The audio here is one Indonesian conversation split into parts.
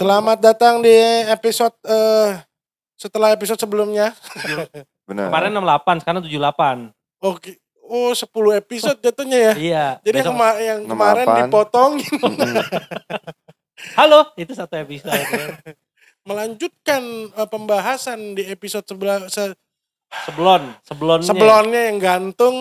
Selamat datang di episode eh setelah episode sebelumnya. Benar. Kemarin 68, sekarang 78. Oke. Oh, 10 episode jatuhnya ya. Iya. Jadi yang, besok- kema- yang kemarin 68. dipotong Halo, itu satu episode. melanjutkan eh, pembahasan di episode sebelah se- Seblon, seblonnya. sebelumnya yang gantung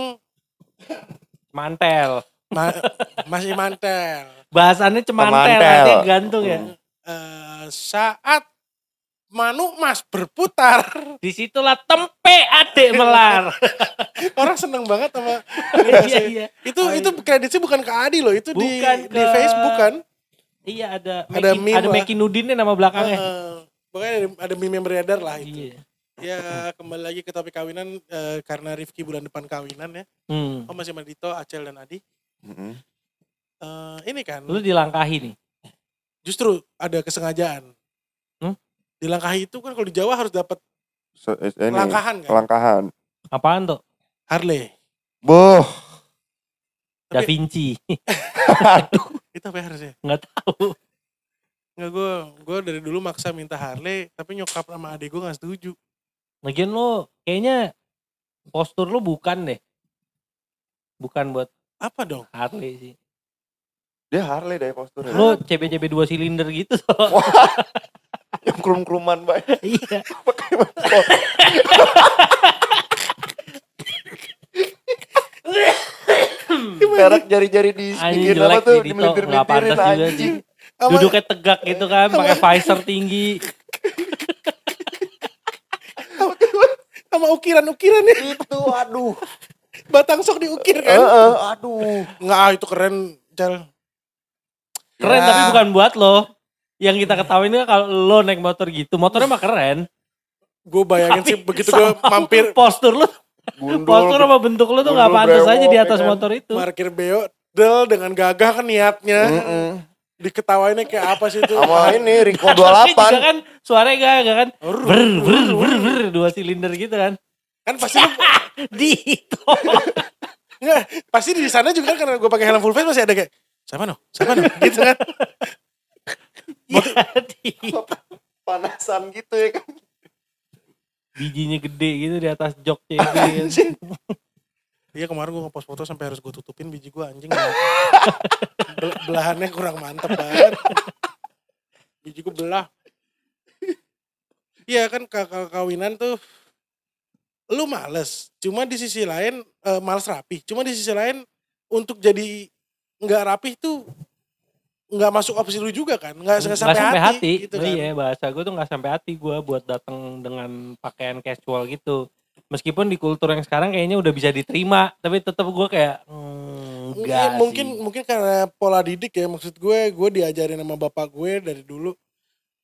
Mantel. ma- masih mantel. Bahasannya cemantel, artinya gantung ya. Eh, saat Manu Mas berputar, Di situlah tempe adek melar. orang seneng banget sama iya, iya. itu itu kreditnya bukan ke Adi loh, itu di Bukan di ke- Facebook kan. Iya ada Ada Meki, meme ada. Meki Nudinnya nama belakangnya. Eh, pokoknya ada, ada meme yang beredar lah itu. Iya. Ya kembali lagi ke topik kawinan eh, karena Rifki bulan depan kawinan ya. Hmm. Oh masih sama Dito, Acel dan Adi. Mm-mm. Eh, ini kan Lu dilangkahi nih. Justru ada kesengajaan. Hmm? Dilangkahi itu kan kalau di Jawa harus dapat Se- eh, ini, langkahan kan. Kelangkahan. Apaan tuh? Harley. Boh. Da Tapi- Vinci. Itu apa ya harusnya? Nggak tahu. Nggak gue gue dari dulu maksa minta Harley, tapi nyokap sama adik gue nggak setuju. Lagian lu kayaknya postur lu bukan deh. Bukan buat Apa dong? Harley sih. Dia Harley deh posturnya. Lu CB-CB dua silinder gitu. yang kelum-keluman baik. iya. Pakai motor. Perak jari-jari di pinggir apa tuh di di Dito. melintir Nggak pantas juga sih. anjing. Duduknya tegak gitu kan, pakai visor tinggi. sama ukiran-ukirannya. Itu aduh. Batang sok diukir Eh, kan. eh, aduh. Nggak, itu keren, Cel. Keren Ya. tapi bukan buat lo. Yang kita ketahui ini kalau lo naik motor gitu, motornya mah keren. Gue bayangin sih Tapi begitu gue mampir postur lo, postur sama bentuk lo tuh nggak gundul pantas aja di atas kan? motor itu. parkir beo del dengan gagah kan niatnya. Mm-mm. Diketawainnya kayak apa sih itu? Sama ini Rico Tapi juga 28. kan suaranya gak, gak kan ber ber ber ber dua silinder gitu kan. Kan pasti lu, Dito. enggak, pasti di sana juga kan karena gue pakai helm full face masih ada kayak siapa no? Siapa no? gitu kan. Ya, Dito. Panasan gitu ya kan. Bijinya gede gitu di atas jok CB kan. Iya kemarin gue ngepost foto sampai harus gue tutupin biji gue anjing. Bel- belahannya kurang mantep banget. Biji gue belah. Iya kan kawinan tuh lu males. Cuma di sisi lain eh, males rapi. Cuma di sisi lain untuk jadi nggak rapi tuh nggak masuk opsi lu juga kan. Nggak sampai, sampai hati, hati. gitu kan. Iya bahasa gue tuh nggak sampai hati gue buat datang dengan pakaian casual gitu. Meskipun di kultur yang sekarang kayaknya udah bisa diterima, tapi tetap gue kayak hmm, Mungkin enggak mungkin, sih. mungkin karena pola didik ya maksud gue gue diajarin sama bapak gue dari dulu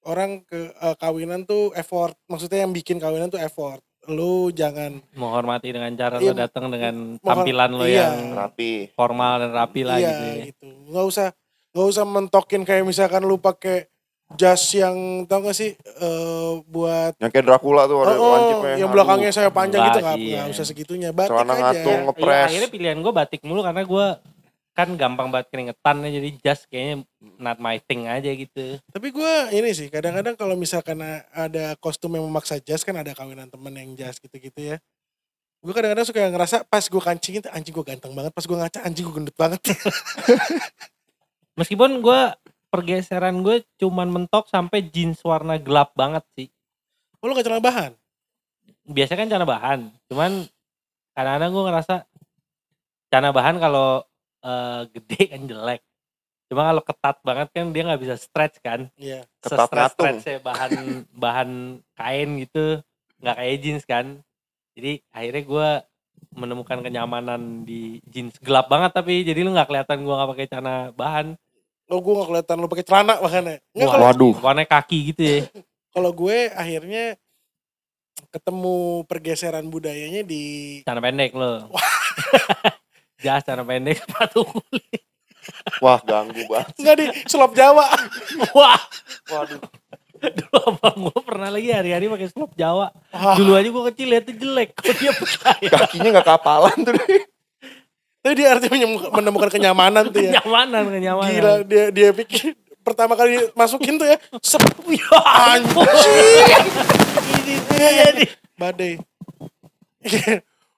orang ke eh, kawinan tuh effort maksudnya yang bikin kawinan tuh effort lu jangan menghormati dengan cara Iya, lo datang dengan tampilan lo iya. yang Rapi. formal dan rapi lah iya gitu. Ya. gitu nggak usah nggak usah mentokin kayak misalkan lu pakai jas yang tau gak sih eh, buat Yang kayak Dracula tuh ada oh, oh, lancipnya. yang belakangnya saya panjang gitu nggak sih, nggak iya. usah segitunya batik Celana aja ngatung. Ngepres. akhirnya pilihan gue batik mulu karena gue kan gampang banget keringetan ya, jadi jas kayaknya not my thing aja gitu. Tapi gue ini sih kadang-kadang kalau misalkan ada kostum yang memaksa jas kan ada kawinan temen yang jas gitu-gitu ya. Gue kadang-kadang suka ngerasa pas gue kancingin anjing gue ganteng banget, pas gue ngaca anjing gue gendut banget. Meskipun gue pergeseran gue cuman mentok sampai jeans warna gelap banget sih. oh, lu gak celana bahan? Biasanya kan celana bahan, cuman kadang-kadang gue ngerasa celana bahan kalau eh, gede kan jelek. Cuma kalau ketat banget kan dia nggak bisa stretch kan. Iya. Ketat ngatung. stretchnya bahan bahan kain gitu nggak kayak jeans kan jadi akhirnya gue menemukan kenyamanan di jeans gelap banget tapi jadi lu nggak kelihatan gue nggak pakai celana bahan Oh gue gak kelihatan lu pakai celana bahkan ya. Nggak, Wah, kalau Waduh. warna kaki gitu ya kalau gue akhirnya ketemu pergeseran budayanya di celana pendek lo jas celana pendek sepatu kulit Wah ganggu banget. Enggak di selop Jawa. wah Waduh. dulu abang gue pernah lagi hari-hari pakai slop Jawa Wah, dulu aja gue kecil liatnya jelek kok dia percaya Kakinya gak kapalan tuh. deh. tapi dia artinya menemukan- kenyamanan tuh ya. kenyamanan kenyamanan Gila dia dia pikir pertama kali masukin tuh ya, sep, Ya ampun. ini dia nih. Badai.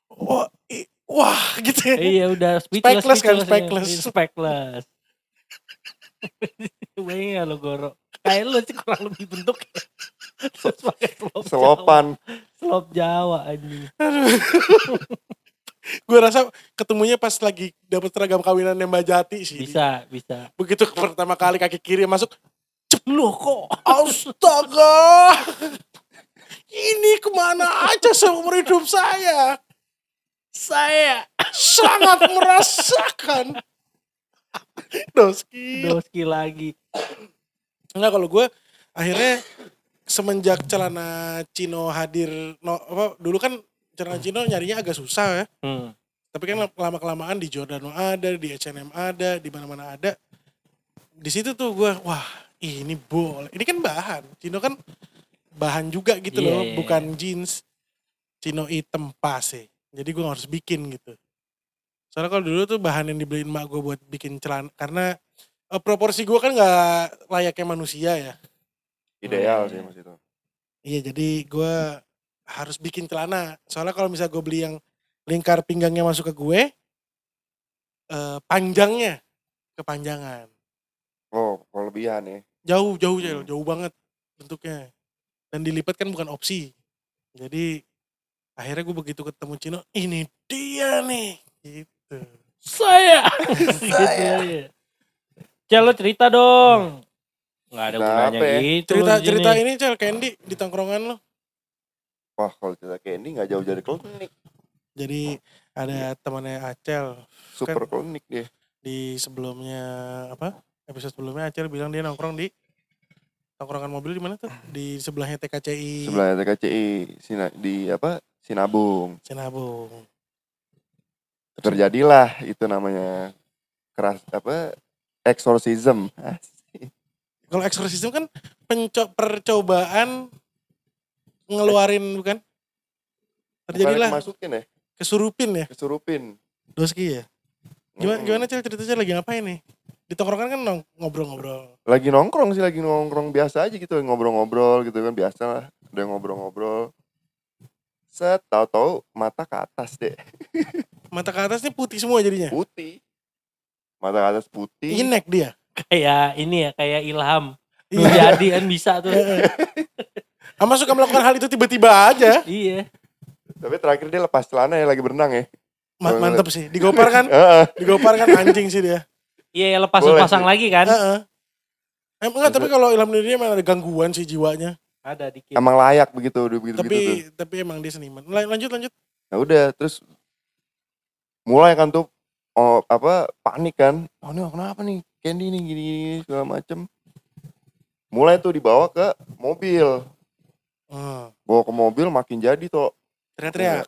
wah, i- wah gitu ya. Iya udah speechless, Speechless kan, speechless. Iya, Speechless. Bayangin ya lo Goro. Kayak lu sih kurang lebih bentuk. Terus pakai selop Jawa. Selopan. Selop Jawa anjing. Gue rasa ketemunya pas lagi dapet seragam kawinannya Mbak Jati sih. Bisa, bisa. Begitu pertama kali kaki kiri masuk, Loh kok astaga. Ini ke mana aja seumur hidup saya. Saya Sangat merasakan. Doski. doski lagi. Enggak kalau gue akhirnya semenjak celana Cino hadir no, apa dulu kan celana Cino nyarinya agak susah ya. Hmm. Tapi kan lama kelamaan di Giordano ada, di H&M ada, di mana-mana ada. Di situ tuh gue wah ini boleh. Ini kan bahan. Cino kan bahan juga gitu Iya, loh, iya, bukan jeans. Cino hitam pas sih. Jadi gue harus bikin gitu. Soalnya kalau dulu tuh bahan yang dibeliin mak gue buat bikin celana karena eh, proporsi gue kan nggak layaknya manusia ya. Ideal Hmm. sih mas itu. Iya jadi gue harus bikin celana. Soalnya kalau misalnya gue beli yang lingkar pinggangnya masuk ke gue, eh, panjangnya kepanjangan. Oh, kelebihan ya. Jauh, jauh, jauh, Hmm. jauh banget bentuknya. Dan dilipat kan bukan opsi. Jadi akhirnya gue begitu ketemu Cino, ini dia nih. Gitu. Saya. Saya. Cel lo cerita dong. Nggak ada gunanya ya? gitu. Cerita cerita sini. ini Cel, Candy di tongkrongan lo. Wah kalau cerita Candy nggak jauh dari klinik. Jadi ada temannya Acel Super klinik dia. di sebelumnya apa episode sebelumnya Acel bilang dia nongkrong di tongkrongan mobil di mana tuh di sebelahnya TKCI Sebelah TKCI Sina, di apa Sinabung. Sinabung Terjadilah itu namanya keras apa exorcism. Kalau eksorsisme kan penco percobaan ngeluarin bukan terjadilah masukin ya, kesurupin ya kesurupin. doski ya gimana Mm-mm. gimana Cel ceritanya lagi ngapain nih di tongkrongan kan ngobrol-ngobrol Lagi nongkrong sih, lagi nongkrong biasa aja gitu, ngobrol-ngobrol gitu kan biasa lah. Udah ngobrol-ngobrol. Set, tahu-tahu mata ke atas deh, mata ke atas nih putih semua jadinya putih. Mata ke atas putih. inek dia Kayak ini ya, kayak ilham. Iya. Jadi kan bisa tuh. Ama suka melakukan hal itu tiba-tiba aja iya. Tapi terakhir dia lepas celana ya lagi berenang ya. Ma- mantep sih digopar kan Heeh. digopar kan anjing sih dia Iya, lepas Boleh pasang sih. lagi kan? Heeh. Eh, enggak, tapi kalau Ilham Nurdin emang ada gangguan sih jiwanya. Ada dikit. Emang layak begitu, udah begitu tapi tuh. tapi emang dia seniman. Lan- Lanjut lanjut. Nah udah, terus mulai kan tuh oh, apa panik kan. Oh ini kenapa nih? Candy nih gini, gini segala macem. Mulai tuh dibawa ke mobil. Hmm. Bawa ke mobil makin jadi tuh. Teriak-teriak.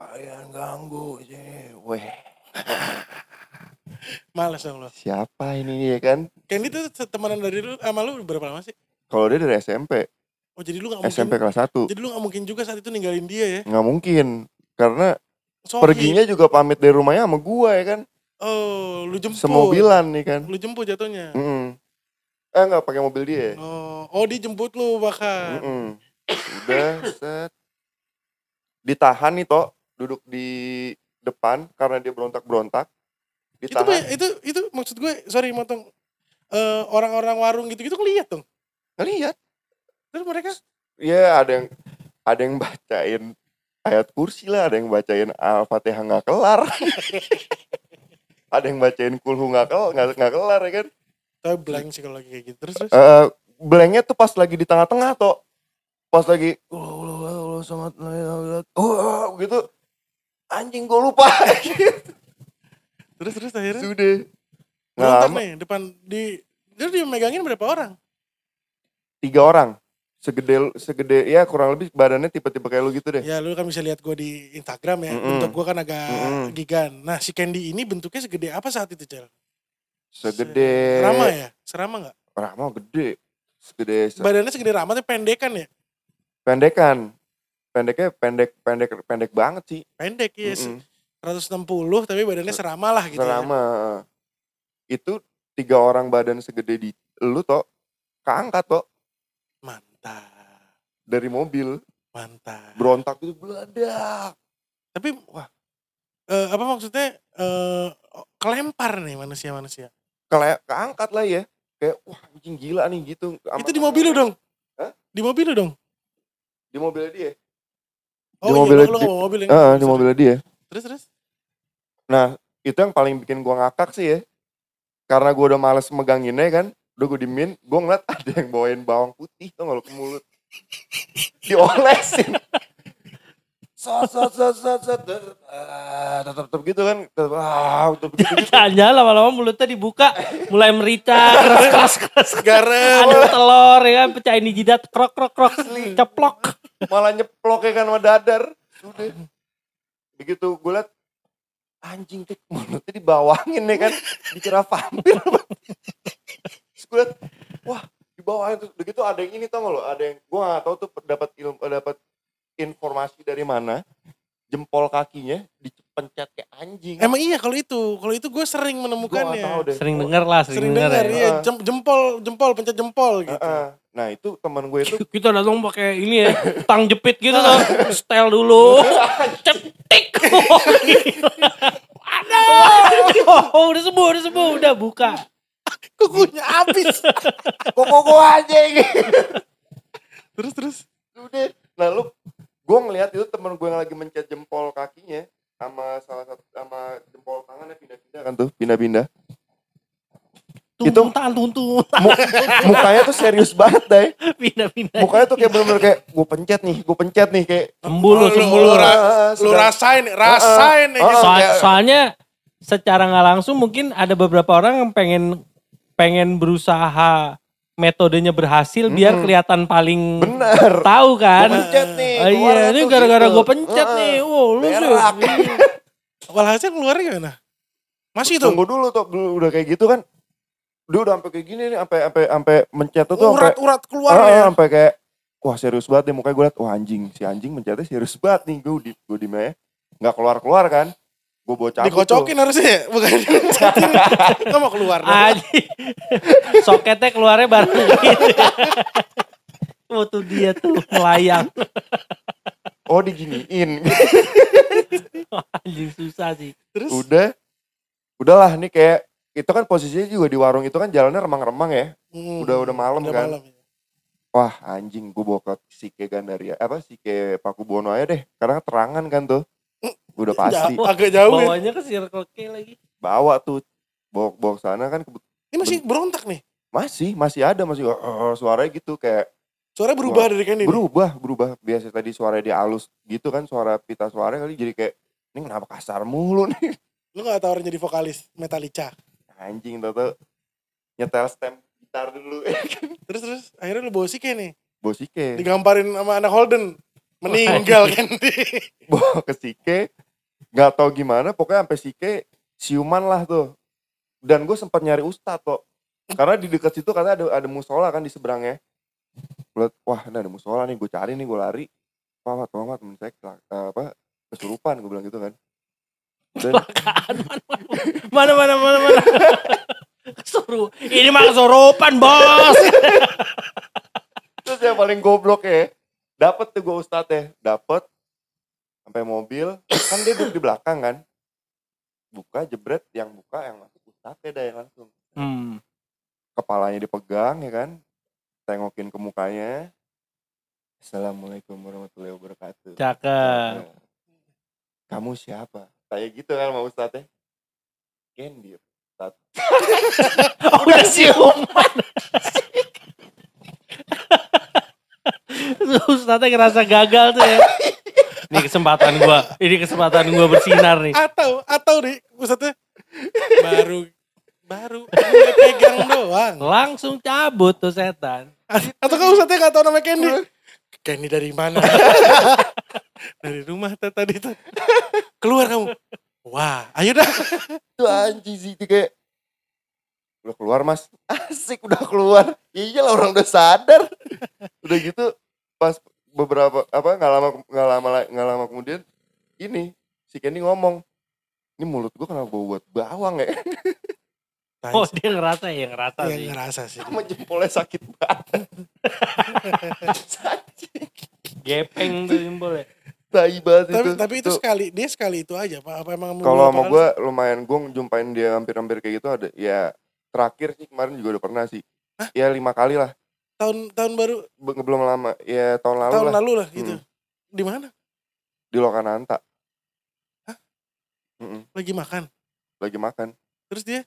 Kalian ganggu sih. Weh, Males dong lo. siapa ini ya kan? Candy tuh temenan dari lu sama lu berapa lama sih? Kalau dia dari SMP, Oh jadi lu gak mungkin. SMP kelas 1. Jadi lu gak mungkin juga saat itu ninggalin dia ya. Nggak mungkin. Karena Sohib. perginya juga pamit dari rumahnya sama gua ya kan. Oh, lu jemput. Semobilan nih kan. Lu jemput jatuhnya. Mm Eh nggak pakai mobil dia. Oh, oh dia jemput lu bahkan. Mm-mm. Udah set. Ditahan nih toh duduk di depan karena dia berontak-berontak. Itu Ditahan. Bay, itu itu maksud gue, sorry motong. Eh, orang-orang warung gitu-gitu ngeliat dong. Ngeliat. Terus mereka Ya ada yang ada yang bacain ayat kursi lah, ada yang bacain Al-Fatihah nggak kelar. ada yang bacain kulhu nggak kelar, nggak kelar ya kan. tapi blank sih kalau lagi kayak gitu. Terus terus. Eh blanknya tuh pas lagi di tengah-tengah toh. Pas lagi Allah sangat oh gitu. Anjing gue lupa. Terus terus akhirnya. Sudah. Nggak lama, nih depan di terus dia megangin berapa orang? Tiga orang segede segede ya kurang lebih badannya tipe-tipe kayak lu gitu deh Ya lu kan bisa lihat gue di Instagram ya. Mm-mm. Bentuk gue kan agak Mm-mm. gigan. Nah si Candy ini bentuknya segede apa saat itu Cel? segede Rama ya? Serama nggak? Rama gede segede se- Badannya segede Rama tapi pendekan ya? pendekan pendeknya pendek pendek pendek banget sih Pendek ya. Mm-mm. 160 tapi badannya serama lah gitu Serama. itu tiga orang badan segede di lu toh keangkat toh Mantap. dari mobil Mantap. berontak itu beledak Tapi wah eh, apa maksudnya eh kelempar nih manusia-manusia. Kele keangkat lah ya kayak wah anjing gila nih gitu Itu di mobil lu dong? Hah? Di mobil lu dong? di mobil dia Oh Di iya, mobil di- mobil yang terus, di mobil dia Terus terus. nah itu yang paling bikin gua ngakak sih ya karena gua udah males meganginnya kan udah gue dimin gue ngeliat ada yang bawain bawang putih tuh nggak ke mulut. Diolesin. Sat sat sat sat sat ah, tetep tetep gitu kan. Tetep ah tetep gitu gitu. Jangan lama-lama mulutnya dibuka, mulai merita, keras keras keras. Garam. Ada telur ya kan, pecahin di jidat, krok krok krok, ceplok. malah nyeplok ya kan sama dadar. Udah begitu gue liat anjing tuh mulutnya dibawangin ya kan. Dikira vampir terus gue liat wah dibawangin tuh begitu ada yang ini tau gak lo ada yang gue gak tahu tuh dapat ilmu dapat informasi dari mana jempol kakinya dipencet kayak anjing Emang iya kalau itu, kalau itu gue sering menemukannya. tahu deh Sering denger lah, sering, Sering denger dengar, ya. iya, jem- jempol, jempol, pencet jempol gitu. Heeh. nah itu teman gue itu Kita datang pakai ini ya, tang jepit gitu tuh, style dulu. Cetik. Aduh. Oh, udah sembuh, udah sembuh, udah buka. Kukunya habis. kok kok kok anjing terus terus. udah nah lu gue ngeliat itu temen gue yang lagi mencet jempol kakinya sama salah satu sama jempol tangannya pindah-pindah kan tuh pindah-pindah tuntung. Mu- mukanya tuh serius banget deh Pindah-pindah. mukanya tuh kayak bener-bener kayak gue pencet nih gue pencet nih kayak Sembuh lu, Oh, lu- Ah, Lu sedang- rasain, rasain Ah, ah, Soal- kayak- soalnya secara nggak langsung mungkin ada beberapa orang yang pengen pengen berusaha metodenya berhasil biar Mm-mm. kelihatan paling bener tahu kan. Gua pencet nih Oh, iya, ini gara-gara gitu. gue pencet Ah, nih. Wow, lu sih. berak. Walhasil keluarnya gimana? Masih tuh. tunggu dulu tuh dulu udah kayak gitu kan dia udah sampai kayak gini nih sampai sampai sampai mencet tuh sampai Urat-urat keluar Ah, ya. sampai kayak wah serius banget deh mukanya gue liat wah anjing si anjing mencetnya serius banget nih gue di gue di nggak keluar keluar kan gue bawa cabut Dikocokin harusnya ya, bukan. Nggak mau keluar. Aji. Soketnya keluarnya bareng gitu. Oh tuh dia tuh melayang. tuh. oh diginiin Anjing susah sih. Terus udah udahlah nih kayak itu kan posisinya juga di warung itu kan jalannya remang-remang ya hmm, udah- udah malam udah kan. malam. wah anjing gue bawa ke Sike Gandaria apa Sike Pakubono aja deh karena terangan kan tuh udah pasti Jauh, agak jauh ya. Bawanya ke Circle K lagi. bawa tuh bawa bawa sana kan Ini masih berontak nih. masih masih ada masih "Oh," suaranya gitu kayak Suaranya berubah dari Candy. nih. berubah berubah biasa tadi suaranya dia halus gitu kan suara pita suara kali jadi kayak ini kenapa kasar mulu nih Lu gak tawarin jadi vokalis Metallica. anjing tau tau nyetel stem gitar dulu Terus terus akhirnya lu bawa Sike nih. bosike Digamparin sama anak Holden. Meninggal Candy. bawa ke Sike nggak tahu gimana pokoknya sampai Sike siuman lah tuh dan gue sempat nyari ustad kok karena di dekat situ katanya ada ada musola kan di seberangnya gue wah ini ada musola nih gue cari nih gue lari tolong Pak, temen saya eh, apa kesurupan gue bilang gitu kan dan Mana mana mana mana. Kesuruh. Ini mah kesurupan, Bos. terus yang paling goblok ya dapet tuh gue ustadnya dapet sampai mobil kan dia duduk di belakang kan buka jebret yang buka yang masuk ustadnya dah yang langsung Hmm. kepalanya dipegang ya kan tengokin ke mukanya Assalamualaikum warahmatullahi wabarakatuh Cakep. Nah, kamu siapa kayak gitu kan sama ustadnya Candy Ustad. Oh, udah siuman. Ustaznya ngerasa gagal tuh ya. Ini kesempatan gua, ini kesempatan gua bersinar nih. Atau atau nih Ustadznya baru baru pegang doang. Langsung cabut tuh setan. Atau kan Ustadznya gak tau nama Candy. Candy dari mana? dari rumah tuh tadi tuh. Keluar kamu. Wah, ayo dah. itu anjing sih itu kayak udah keluar mas asik udah keluar iya lah orang udah sadar udah gitu pas beberapa apa nggak lama nggak lama nggak lama kemudian ini si Kenny ngomong ini mulut gua kenapa bau buat bawang ya Oh dia ngerasa ya ngerasa Yang sih. ngerasa sih. Sama jempolnya sakit banget. Gepeng tuh jempol ya. Tai banget Tapi itu. tapi itu Tuh, sekali dia sekali itu aja Pak. Apa emang Kalau sama kali gue lumayan gue jumpain dia hampir-hampir kayak gitu ada ya terakhir sih kemarin juga udah pernah sih. Hah? Ya lima kali lah. Tahun tahun baru Be- belum lama ya tahun lalu tahun lah lalu lah gitu. Hmm. Di mana? di Lokananta. Hah? Mm-mm, Lagi makan. lagi makan. Terus dia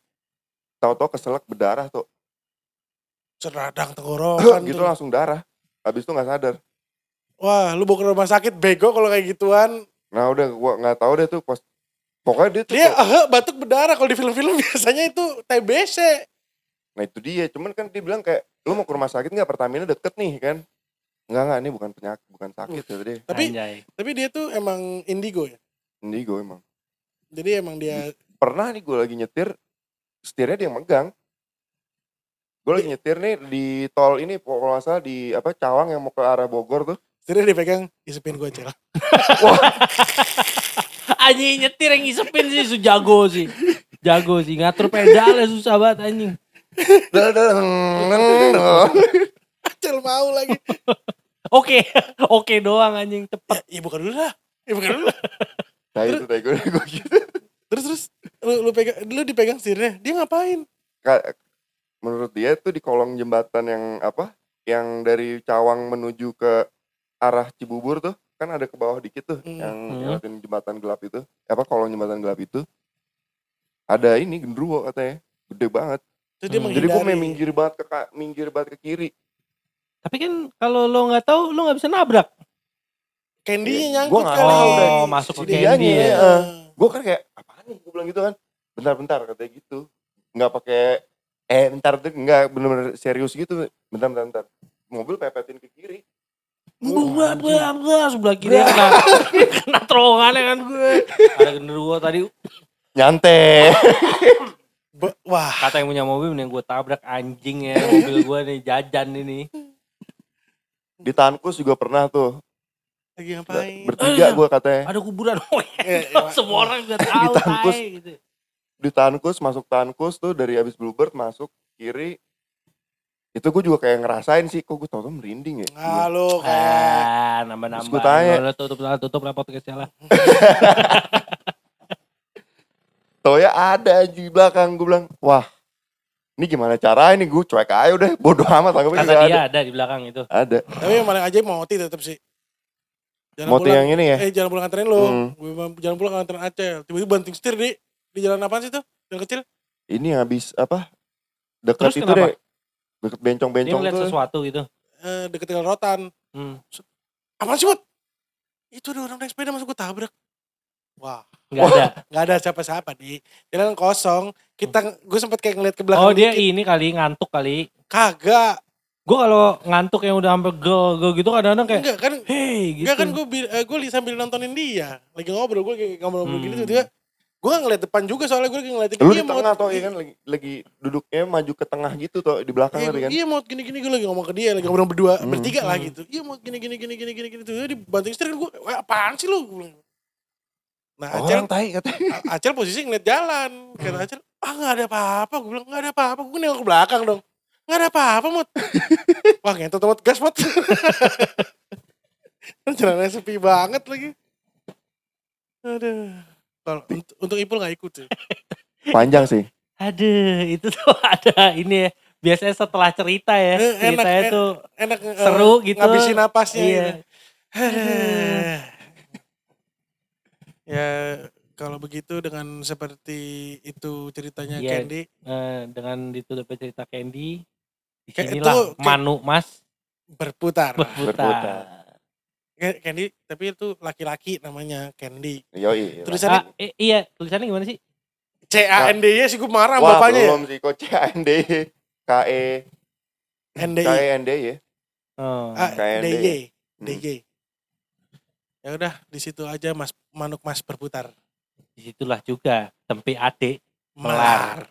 Tahu-tahu keselak berdarah tuh. seradang tenggorokan gitu tuh. langsung darah. Habis itu nggak sadar. Wah, lu bawa ke rumah sakit bego kalau kayak gituan. Nah udah gua nggak tahu deh tuh pas pokoknya dia tuh Dia kok- eh, batuk berdarah kalau di film-film biasanya itu TBC. nah itu dia cuman kan dia bilang kayak lu mau ke rumah sakit nggak Pertamina deket nih kan nggak nggak ini bukan penyakit bukan sakit ya deh Tapi Anjay. tapi dia tuh emang indigo ya. indigo emang Jadi emang dia pernah nih gue lagi nyetir setirnya dia yang megang gue lagi nyetir nih di tol ini kalau nggak salah di apa Cawang yang mau ke arah Bogor tuh setirnya dipegang isepin gue cel. Anjing nyetir yang ngisepin sih su jago sih. Jago sih ngatur pedalnya susah banget anjing. Cel mau lagi. Oke, oke doang anjing cepet. Ya, bukan dulu lah. Ya bukan dulu. nah itu tadi gue gitu Terus terus lu, lu pegang lu dipegang setirnya. Dia ngapain? Ka- menurut dia tuh di kolong jembatan yang apa yang dari Cawang menuju ke arah Cibubur tuh kan ada ke bawah dikit tuh Hmm. yang Hmm. ngelewatin jembatan gelap itu apa kolong jembatan gelap itu ada ini gendruwo katanya gede banget Terus dia Hmm. jadi gue main minggir banget ke minggir banget ke kiri Tapi kan kalau lo nggak tahu lo nggak bisa nabrak. Candy-nya Gua nyangkut nggak kali. Oh, masuk ke Si candy Dianya, ya. eh. gue kan kayak apaan nih gue bilang gitu kan bentar-bentar katanya gitu nggak pakai eh bentar tuh nggak bener-bener serius gitu bentar bentar, bentar. mobil pepetin ke kiri Buah, buah, buah, sebelah kiri kena, kena terowongannya kan gue. Ada genderuwo tadi, nyantai Be- Wah, kata yang punya mobil mending gue tabrak anjing ya mobil gue nih jajan ini. di Tankus juga pernah tuh lagi ngapain? bertiga Eh. gue katanya Ada kuburan, oh eh, semua orang udah tahu Ditangkus. tai, gitu. di Tankus masuk Tankus tuh dari abis Bluebird masuk kiri itu gue juga kayak ngerasain sih kok gue tau tau merinding ya Ah, lu kayak Ah, nambah-nambah. Terus gua tanya. Lo tutup lah, tutup lah podcastnya lah. Tau ya ada aja di belakang gue bilang wah ini gimana cara ini gue cuek aja udah bodoh amat anggapnya Kata dia ada ada di belakang itu. ada tapi yang paling ajaib moti tetap sih. Jalan motor pulang, yang ini ya eh jalan pulang nganterin lu. Hmm. Gue jalan pulang nganterin Acel. Tiba-tiba banting setir di di jalan apaan sih tuh? Jalan kecil. ini habis apa dekat Terus itu kenapa? deh deket Dia bencong-bencong tuh sesuatu gitu. Eh, deket tinggal rotan. Hmm. Apaan sih, Mut? Itu ada orang naik sepeda masuk gue tabrak. Wah, Gak ada. nggak ada siapa-siapa di jalan kosong. Kita gue sempet kayak ngeliat ke belakang. Oh dia dikit. ini kali ngantuk kali. kagak. Gue kalau ngantuk yang udah sampai gel gel gitu kadang-kadang kayak Enggak kan hey gitu. Enggak kan gue eh, gue li- sambil nontonin dia. Lagi ngobrol gue kayak ngobrol-ngobrol gini Hmm. tiba-tiba gue gak ngeliat depan juga soalnya gue lagi ngeliatin lu dia di mau tengah toh ya kan lagi lagi duduknya maju ke tengah gitu toh di belakang Iya, tadi kan iya mau gini-gini gue lagi ngomong ke dia lagi ngobrol berdua Hmm. bertiga lah Hmm. gitu. Iya mau gini gini gini gini gini gini tuh dibanting setir kan gue "Wah, apaan sih lu? Nah Acel orang tai Acel posisi ngeliat jalan. Kata Acel ah nggak ada apa-apa. Gue bilang nggak ada apa-apa. Gue nengok ke belakang dong. Nggak ada apa-apa mut. Wah ngentot mut. Gas mut. Jalannya sepi banget lagi. Aduh. Kalau untuk, untuk Ipul nggak ikut sih. Panjang sih. Aduh itu tuh ada ini ya. Biasanya setelah cerita ya. Eh, enak, Ceritanya eh, tuh enak eh, seru gitu. ngabisin napasnya Iya. gitu. Ya kalau begitu dengan seperti itu ceritanya Iya. Candy Eh, dengan ditutupnya cerita Candy. Kayak Di sinilah itu, Manu Mas berputar berputar. Berputar. Ca- Candy tapi itu laki-laki namanya Candy yoi Tulisannya- Ah, eh, iya tulisannya gimana sih? C A N D Y sih gue marah wah bapaknya ya belum sih kok CAND KE N D Y KEND ya Oh. A KND D Y ya? D Y ya udah di situ aja Mas Manuk Mas berputar. Di situlah juga tempe adik melar